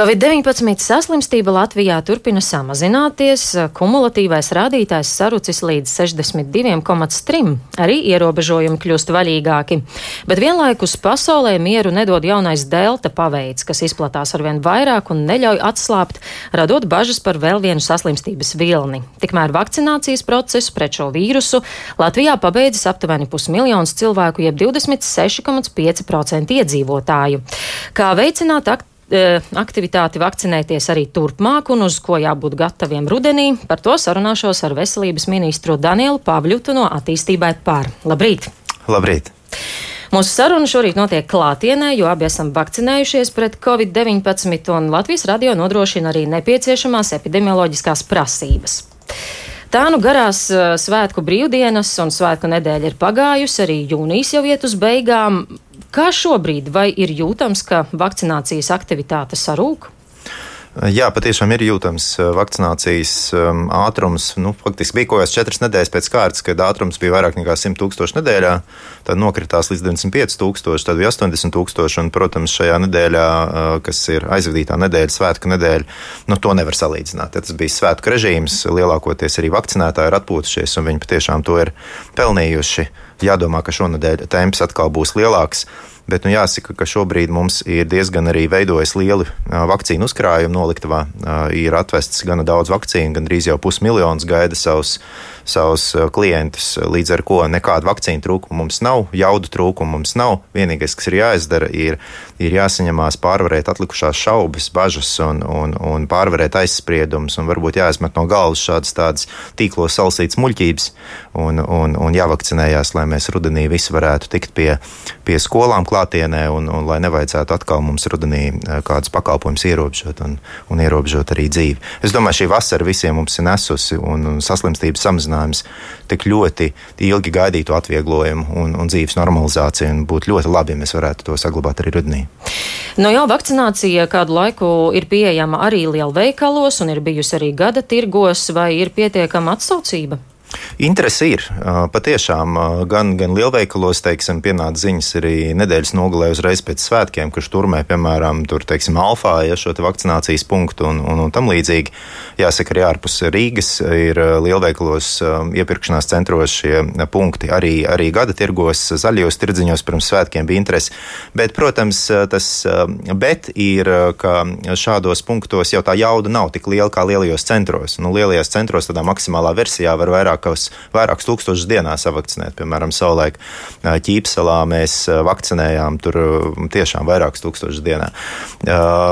Covid-19 saslimstība Latvijā turpina samazināties, kumulatīvais rādītājs sarucis līdz 62,3. Arī ierobežojumi kļūst vaļīgāki. Bet vienlaikus pasaulē mieru nedod jaunais delta paveids, kas izplatās arvien vairāk un neļauj atslābt, radot bažas par vēl vienu saslimstības vilni. Tikmēr vakcinācijas procesu pret šo vīrusu Latvijā pabeidzis aptuveni pusmiljons cilvēku, jeb 26,5% iedzīvotāju. Kā veicināt aktivitāti? E, aktivitāti vakcinēties arī turpmāk un uz ko jābūt gataviem rudenī. Par to sarunāšos ar veselības ministru Danielu Pavļutu no attīstībai pār. Labrīt! Labrīt! Mūsu saruna šorīt notiek klātienē, jo abi esam vakcinējušies pret covid-19, un Latvijas radio nodrošina arī nepieciešamās epidemioloģiskās prasības. Tā nu garās uh, svētku brīvdienas un svētku nedēļa ir pagājusi, arī jūnijas jau iet uz beigām. Kā šobrīd, vai ir jūtams, ka vakcinācijas aktivitāte sarūk? Jā, patiešām ir jūtams vakcinācijas um, ātrums. Nu, faktiski bija kaut kāds četras nedēļas pēc kārtas, kad ātrums bija vairāk nekā 100 tūkstoši nedēļā. Tad nokritās līdz 95 tūkstoši, tad bija 80 tūkstoši. Un, protams, šajā nedēļā, kas ir aizvadītā nedēļa, svētku nedēļa, nu, to nevar salīdzināt. Ja tas bija svētku režīms, lielākoties arī vakcinētāji ir atpūtušies, un viņi patiešām to ir pelnījuši. Jādomā, ka šonadēļ temps atkal būs lielāks. Bet nu, jāsaka, ka šobrīd mums ir diezgan arī veidojas lieli vakcīnu uzkrājumi noliktavā. Ir atvests gana daudz vakcīnu, gandrīz jau pusmiljons gaida savus savus klientus. Līdz ar to nekāda vakcīnu trūkuma mums nav, jaudu trūkuma mums nav. Vienīgais, kas ir jāizdara, ir, ir jāsaņemās pārvarēt atlikušās šaubas, bažas un, un, un pārvarēt aizspriedumus, un varbūt jāizmet no galvas šādas tādas tīklos salasītas muļķības un, un, un jāvakcinējās, lai mēs rudenī visi varētu tikt pie, pie skolām klātienē un, un lai nevajadzētu atkal mums rudenī uh, kādus pakalpojumus ierobežot un, un ierobežot arī dzīvi. Es domāju, šī vasara visiem mums ir nesusi un, un saslimstības samazinājums tik ļoti ilgi gaidītu atvieglojumu un, un dzīves normalizāciju. Būtu ļoti labi, ja mēs varētu to saglabāt arī rudenī. Nu jau vakcinācija kādu laiku ir pieejama arī lielveikalos un ir bijusi arī gada tirgos, vai ir pietiekama atsaucība? Interesi ir. Patiešām gan, gan lielveikalos, teiksim, pienāca ziņas arī nedēļas nogalē uzreiz pēc svētkiem, kurš turmē, piemēram, tur, teiksim, Alfā, ja šo vakcinācijas punktu un, un, un tam līdzīgi. Jāsaka, arī ārpus Rīgas ir lielveikalos iepirkšanās centros šie punkti. Arī, arī gada tirgos, zaļajos tirdziņos pirms svētkiem bija interesi. Bet, protams, tas bet ir, ka šādos punktos jau tā jauda nav tik liela kā lielajos centros. Nu, lielajos centros tādā maksimālā versijā var vairāk vairākas, vairākus tūkstošus dienā savakcinēt. Piemēram, savulaik Ķīpselā mēs vakcinējām tur tiešām vairākus tūkstošus dienā.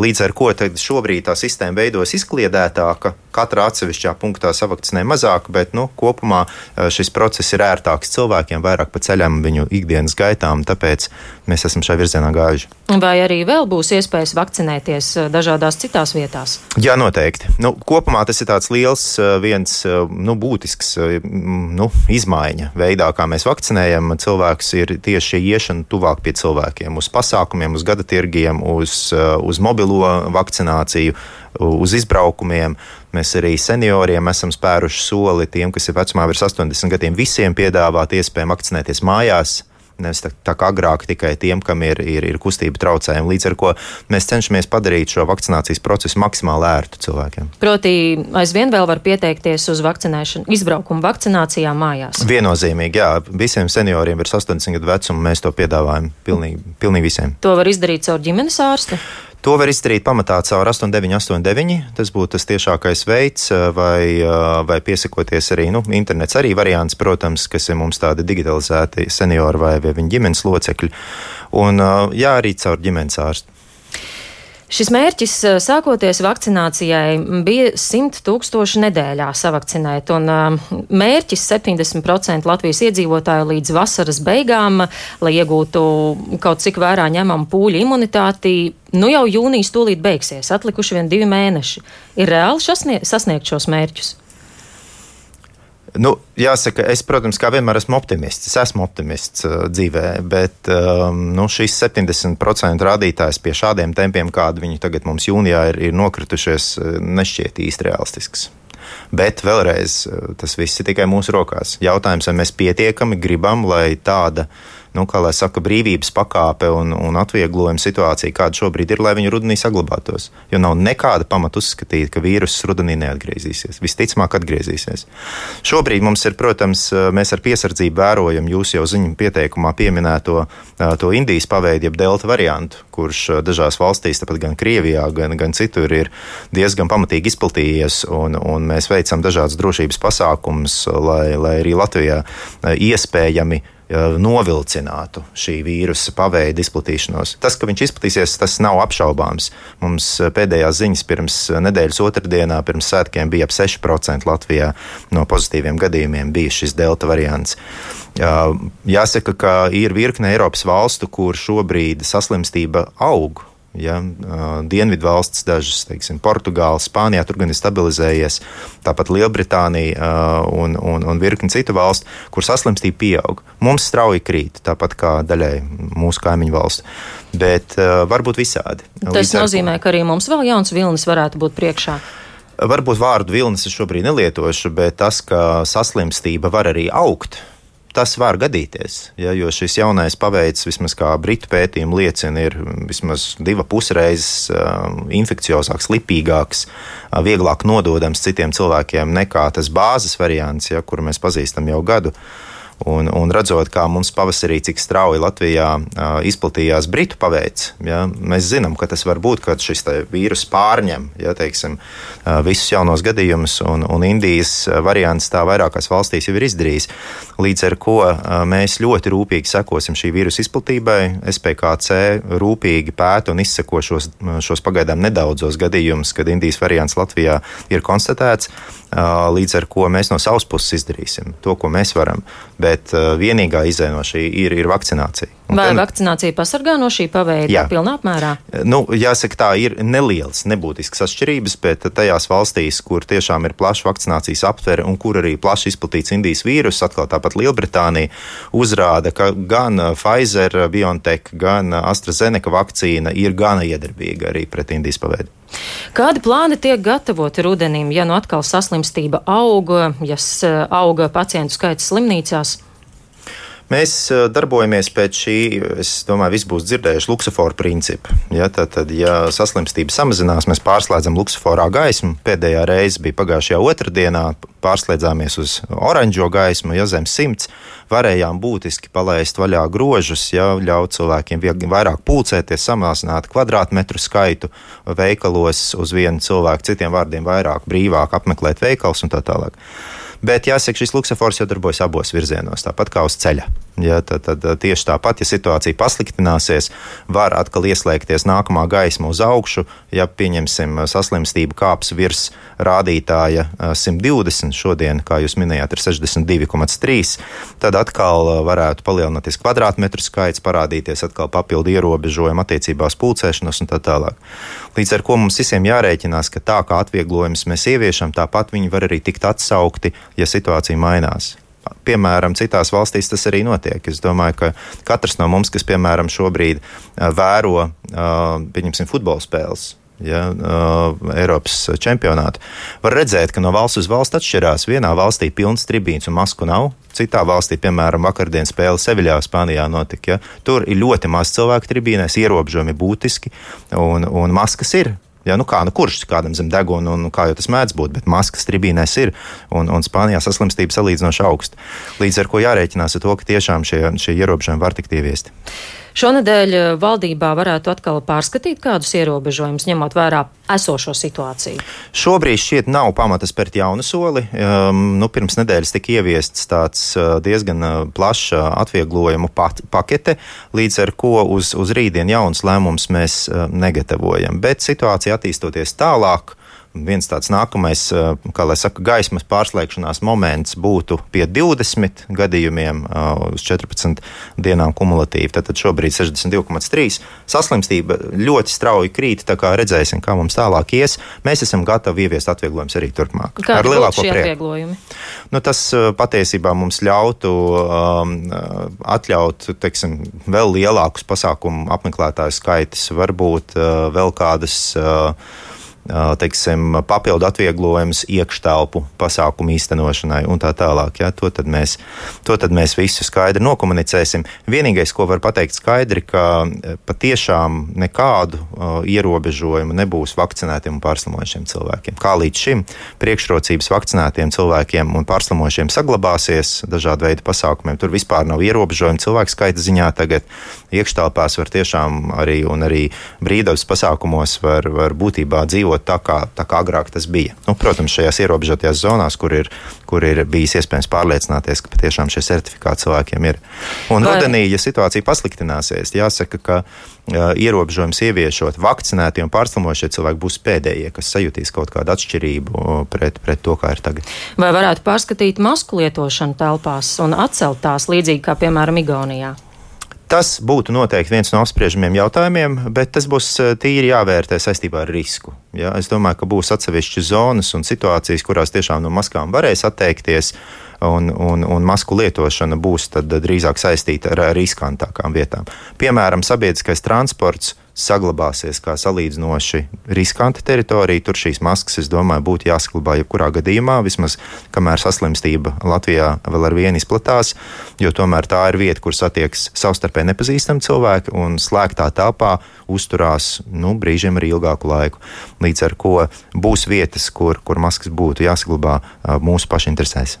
Līdz ar ko šobrīd tā sistēma veidojas izkliedētāka, katrā atsevišķā punktā savakcinē mazāk, bet nu, kopumā šis process ir ērtāks cilvēkiem, vairāk pa ceļam viņu ikdienas gaitām, tāpēc mēs esam šai virzienā gājuši. Vai arī vēl būs iespējas vakcinēties dažādās citās vietās? Jā, noteikti. Nu, kopumā tas ir tāds liels, viens nu, būtisks nu, izmaiņa veidā, kā mēs vakcinējam cilvēkus, ir tieši šī iešana tuvāk pie cilvēkiem, uz pasākumiem, uz gada tirgiem, uz, uz mobilo vakcināciju, uz izbraukumiem. Mēs arī senioriem esam spēruši soli tiem, kas ir vecumā virs 80 gadiem, visiem piedāvāt iespēju vakcinēties mājās nevis tā, tā kā agrāk tikai tiem, kam ir, ir, ir kustība traucējumi. Līdz ar to mēs cenšamies padarīt šo vakcinācijas procesu maksimāli ērtu cilvēkiem. Proti, aizvien vēl var pieteikties uz vakcinēšanu, izbraukumu vakcinācijā mājās. Viennozīmīgi, jā, visiem senioriem ir 80 gadu vecuma, mēs to piedāvājam pilnīgi, pilnīgi visiem. To var izdarīt caur ģimenes ārstu. To var izdarīt pamatā caur 8989. Tas būtu tas tiešākais veids, vai, vai piesakoties arī nu, internets, arī variants, protams, kas ir mums tādi digitalizēti seniori vai, vai viņa ģimenes locekļi. Un jā, arī caur ģimenes ārstu. Šis mērķis, eh, sākoties vakcinācijai, bija 100 tūkstoši nedēļā savakcinēt, un eh, mērķis 70% Latvijas iedzīvotāju līdz vasaras beigām, lai iegūtu kaut cik vērā ņemamu pūļu imunitāti, nu jau jūnijas tūlīt beigsies, atlikuši vien divi mēneši. Ir reāli sasniegt šos mērķus? Nu, jāsaka, es, protams, kā vienmēr esmu optimists. Es esmu optimists uh, dzīvē, bet um, nu, šis 70% rādītājs pie šādiem tempiem, kādi viņi tagad mums jūnijā ir, ir nokritušies, uh, nešķiet īsti realistisks. Bet vēlreiz, uh, tas viss ir tikai mūsu rokās. Jautājums, vai mēs pietiekami gribam, lai tāda nu, kā lai saka, brīvības pakāpe un, un atvieglojuma situācija, kāda šobrīd ir, lai viņi rudenī saglabātos. Jo nav nekāda pamata uzskatīt, ka vīruss rudenī neatgriezīsies. Visticamāk, atgriezīsies. Šobrīd mums ir, protams, mēs ar piesardzību vērojam jūs jau ziņu pieteikumā pieminēto to Indijas paveidu, jeb delta variantu, kurš dažās valstīs, tāpat gan Krievijā, gan, gan citur, ir diezgan pamatīgi izplatījies, un, un mēs veicam dažādas drošības pasākumus, lai, lai arī Latvijā iespējami novilcinātu šī vīrusa paveida izplatīšanos. Tas, ka viņš izplatīsies, tas nav apšaubāms. Mums pēdējās ziņas pirms nedēļas otrdienā, pirms svētkiem, bija ap 6% Latvijā no pozitīviem gadījumiem bija šis delta variants. Jāsaka, ka ir virkne Eiropas valstu, kur šobrīd saslimstība aug Ja, Dienvidu valsts, dažas, teiksim, Portugāla, Spānijā, tur gan ir stabilizējies, tāpat Lielbritānija un, un, un virkni citu valstu, kur saslimstība pieaug. Mums strauji krīt, tāpat kā daļai mūsu kaimiņu valstu, bet varbūt visādi. Tas Līdz nozīmē, ar... ka arī mums vēl jauns vilnis varētu būt priekšā. Varbūt vārdu vilnis es šobrīd nelietošu, bet tas, ka saslimstība var arī augt, tas var gadīties. Ja, jo šis jaunais paveids, vismaz kā britu pētījumi liecina, ir vismaz divas pusreizes uh, infekciozāks, lipīgāks, uh, vieglāk nododams citiem cilvēkiem nekā tas bāzes variants, ja, kuru mēs pazīstam jau gadu. Uh, Un, un redzot, kā mums pavasarī, cik strauji Latvijā uh, izplatījās britu paveids, ja, mēs zinām, ka tas var būt, kad šis vīrus pārņem ja, teiksim, uh, visus jaunos gadījumus, un, un Indijas variants tā vairākās valstīs jau ir izdarījis. Līdz ar to uh, mēs ļoti rūpīgi sekosim šī vīrusa izplatībai. SPKC rūpīgi pēta un izseko šos, šos pagaidām nedaudzos gadījumus, kad Indijas variants Latvijā ir konstatēts. Līdz ar to mēs no savas puses izdarīsim to, ko mēs varam. Bet vienīgā izēja no šī ir, ir vakcinācija. Vai ten... vakcinācija pasargā no šī paveida Jā. pilnā apmērā? Nu, jāsaka, tā ir nelielas, nebūtiskas atšķirības, bet tajās valstīs, kur tiešām ir plaša vakcinācijas aptvere un kur arī plaši izplatīts Indijas vīrus, atkal tāpat Lielbritānija, uzrāda, ka gan Pfizer, BioNTech, gan AstraZeneca vakcīna ir gana iedarbīga arī pret Indijas paveidu. Kādi plāni tiek gatavoti rudenim, ja nu atkal saslimstība auga, ja auga pacientu skaits slimnīcās? Mēs darbojamies pēc šī, es domāju, visi būs dzirdējuši luksusforu principu. Ja, tad, ja saslimstība samazinās, mēs pārslēdzam luksusforā gaismu. Pēdējā reize bija pagājušajā otrdienā, pārslēdzāmies uz oranžo gaismu, ja zem simts varējām būtiski palaist vaļā grožus, ja ļaut cilvēkiem vairāk pulcēties, samazināt kvadrātmetru skaitu veikalos uz vienu cilvēku, citiem vārdiem vairāk brīvāk apmeklēt veikals un tā tālāk. Bet jāsaka, šis luksafors jau darbojas abos virzienos, tāpat kā uz ceļa. Ja, tad, tad tieši tāpat, ja situācija pasliktināsies, var atkal ieslēgties nākamā gaisma uz augšu. Ja pieņemsim saslimstību kāps virs rādītāja 120, šodien, kā jūs minējāt, ir 62,3, tad atkal varētu palielināties kvadrātmetru skaits, parādīties atkal papildu ierobežojumi attiecībā uz pulcēšanos un tā tālāk. Līdz ar to mums visiem jārēķinās, ka tā kā atvieglojums mēs ieviešam, tāpat viņi var arī tikt atsaukti, ja situācija mainās piemēram, citās valstīs tas arī notiek. Es domāju, ka katrs no mums, kas, piemēram, šobrīd vēro, pieņemsim, futbola spēles. Ja, uh, Eiropas čempionātu. Var redzēt, ka no valsts uz valsts atšķirās. Vienā valstī pilns tribīns un masku nav. Citā valstī, piemēram, vakardienas spēle Seviļā, Spānijā notika. Ja. Tur ir ļoti maz cilvēku tribīnēs, ierobežojumi būtiski, un, un maskas ir. Ja, nu kā, nu kurš kādam zem deguna, un kā jau tas mēdz būt, bet maskas tribīnēs ir, un, un Spānijā saslimstība salīdzinoši augsta. Līdz ar to jārēķinās ar to, ka tiešām šie, šie ierobežojumi var tikt ieviesti. Šonadēļ eh, valdībā varētu atkal pārskatīt kādus ierobežojumus, ņemot vērā esošo situāciju. Šobrīd šķiet nav pamata spērt jaunu soli. Um, nu, pirms nedēļas tika ieviests tāds uh, diezgan uh, plašs atvieglojumu pat, pakete, līdz ar ko uz, uz rītdien jauns lēmums mēs negatavojam. Bet situācija attīstoties tālāk, viens tāds nākamais, eh, kā lai saka, gaismas pārslēgšanās moments būtu pie 20 gadījumiem eh, uz 14 dienām kumulatīvi. Tad šobrīd 62,3. Saslimstība ļoti strauji krīt, tā kā redzēsim, kā mums tālāk ies. Mēs esam gatavi ieviest atvieglojumus arī turpmāk. Kādi ar lielāko prieku. Nu, tas eh, patiesībā mums ļautu um, atļaut teiksim, vēl lielākus pasākumu apmeklētāju skaitus, varbūt uh, vēl kādas uh, teiksim, papildu atvieglojumus iekštelpu pasākumu īstenošanai un tā tālāk. Ja? To, tad mēs, to tad mēs visu skaidri nokomunicēsim. Vienīgais, ko var pateikt skaidri, ka patiešām nekādu ierobežojumu nebūs vakcinētiem un pārslimojušiem cilvēkiem. Kā līdz šim priekšrocības vakcinētiem cilvēkiem un pārslimojušiem saglabāsies dažādu veidu pasākumiem. Tur vispār nav ierobežojumi cilvēku skaita ziņā. Tagad iekštelpās var tiešām arī, arī brīvdabas pasākumos var, var būtībā dzīvot dzīvot tā, kā, tā kā agrāk tas bija. Nu, protams, šajās ierobežotajās zonās, kur ir, kur ir bijis iespējams pārliecināties, ka patiešām šie certifikāti cilvēkiem ir. Un Vai... rudenī, ja situācija pasliktināsies, jāsaka, ka uh, ierobežojums ieviešot vakcinēti un pārslimošie cilvēki būs pēdējie, kas sajutīs kaut kādu atšķirību pret, pret to, kā ir tagad. Vai varētu pārskatīt masku lietošanu telpās un atcelt tās līdzīgi kā piemēram Igaunijā? Tas būtu noteikti viens no apspriežamiem jautājumiem, bet tas būs eh, tīri jāvērtē saistībā ar risku. Ja? Es domāju, ka būs atsevišķas zonas un situācijas, kurās tiešām no maskām varēs atteikties. Un, un, un masku lietošana būs drīzāk saistīta ar riskantākām vietām. Piemēram, sabiedriskais transports saglabāsies kā salīdzinoši riskanta teritorija. Tur šīs maskas, es domāju, būtu jāsaglabā jebkurā gadījumā, vismaz kamēr saslimstība Latvijā vēl ar vienu izplatās, jo tomēr tā ir vieta, kur satiekas savstarpēji nepazīstami cilvēki un slēgtā telpā uzturās nu, brīžiem arī ilgāku laiku. Līdz ar to būs vietas, kur, kur maskas būtu jāsaglabā mūsu pašu interesēs.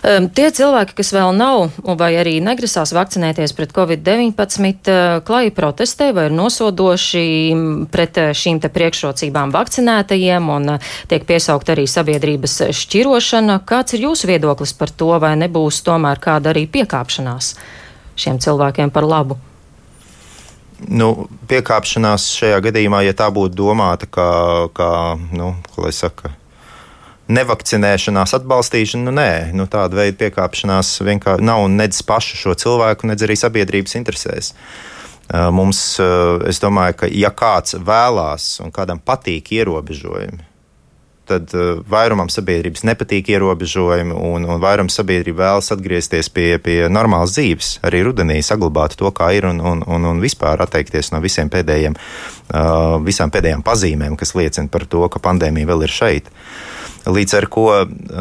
Tie cilvēki, kas vēl nav vai arī negrasās vakcinēties pret covid-19, uh, klāji protestē vai ir nosodoši pret šīm te priekšrocībām vakcinētajiem un uh, tiek piesaukt arī sabiedrības šķirošana. Kāds ir jūsu viedoklis par to, vai nebūs tomēr kāda arī piekāpšanās šiem cilvēkiem par labu? nu, piekāpšanās šajā gadījumā, ja tā būtu domāta kā, kā nu, saka, nevakcinēšanās atbalstīšana, nu, nē, nu, tāda veida piekāpšanās vienkārši nav nedz pašu šo cilvēku, nedz arī sabiedrības interesēs. Mums, es domāju, ka ja kāds vēlās un kādam patīk ierobežojumi, tad vairumam sabiedrības nepatīk ierobežojumi, un, un vairums sabiedrība vēlas atgriezties pie, pie normālas dzīves, arī rudenī saglabāt to, kā ir, un, un, un, un vispār atteikties no visiem pēdējiem, visām pēdējām pazīmēm, kas liecina par to, ka pandēmija vēl ir šeit. Līdz ar to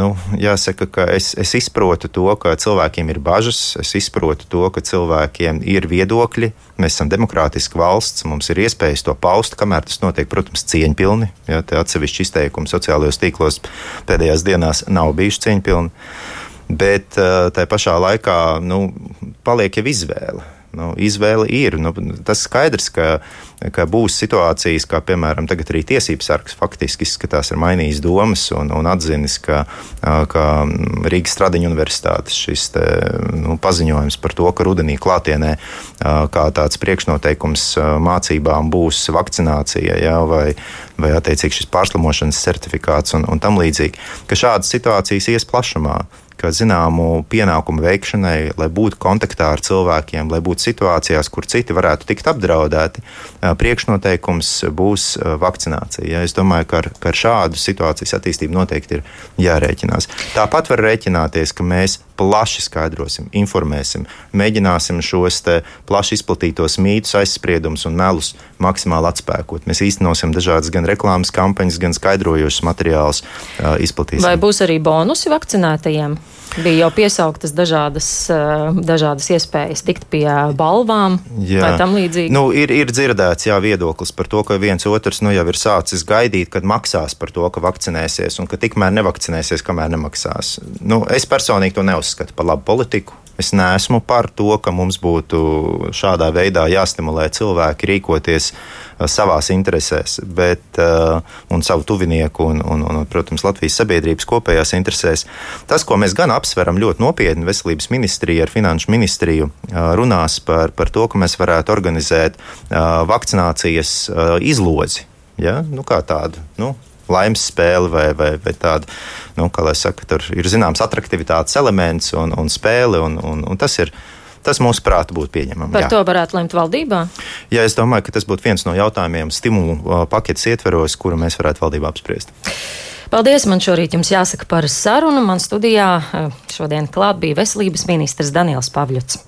nu, jāsaka, ka es, es izprotu to, ka cilvēkiem ir bažas, es izprotu to, ka cilvēkiem ir viedokļi. Mēs esam demokrātiska valsts, mums ir iespējas to paust, kamēr tas notiek, protams, cieņpilni. Ja, atsevišķi izteikumi sociālajos tīklos pēdējās dienās nav bijuši cieņpilni. Bet eh, tā pašā laikā nu, paliek jau izvēle. Nu, izvēle ir. Nu, tas skaidrs, ka, ka būs situācijas, kā piemēram tagad arī tiesības sargs faktiski izskatās ir mainījis domas un, un atzinis, ka, ka Rīgas Stradiņa universitātes šis te, nu, paziņojums par to, ka rudenī klātienē kā tāds priekšnoteikums mācībām būs vakcinācija ja, vai, vai attiecīgi šis pārslimošanas certifikāts un, un tam līdzīgi, ka šādas situācijas ies plašumā ka zināmu pienākumu veikšanai, lai būtu kontaktā ar cilvēkiem, lai būtu situācijās, kur citi varētu tikt apdraudēti, priekšnoteikums būs vakcinācija. Ja? Es domāju, ka ar, ka ar šādu situācijas attīstību noteikti ir jārēķinās. Tāpat var rēķināties, ka mēs plaši skaidrosim, informēsim, mēģināsim šos plaši izplatītos mītus, aizspriedumus un melus maksimāli atspēkot. Mēs īstenosim dažādas gan reklāmas kampaņas, gan skaidrojošas materiālus uh, izplatīsim. Vai būs arī bonusi vakcinētajiem? Bija jau piesauktas dažādas, dažādas iespējas tikt pie balvām jā. vai tam līdzīgi. Nu, ir, ir dzirdēts jā, viedoklis par to, ka viens otrs nu, jau ir sācis gaidīt, kad maksās par to, ka vakcinēsies, un ka tikmēr nevakcinēsies, kamēr nemaksās. Nu, es personīgi to neuzskatu par labu politiku. Es neesmu par to, ka mums būtu šādā veidā jāstimulē cilvēki rīkoties uh, savās interesēs, bet, uh, un savu tuvinieku un, un, un, protams, Latvijas sabiedrības kopējās interesēs. Tas, ko mēs gan apsveram ļoti nopietni, veselības ministrija ar finanšu ministriju uh, runās par, par to, ka mēs varētu organizēt vakcinācijas izlozi. Ja? Nu, kā tādu nu, laimes spēle vai, vai, vai tāda, nu, kā lai saka, tur ir zināms attraktivitātes elements un, un spēle, un, un, un tas ir. Tas mūsuprāt būtu pieņemami. Par jā. to varētu lemt valdībā? Jā, es domāju, ka tas būtu viens no jautājumiem stimulu paketes ietveros, kuru mēs varētu valdībā apspriest. Paldies! Man šorīt jums jāsaka par sarunu. Man studijā šodien klāt bija veselības ministrs Daniels Pavļots.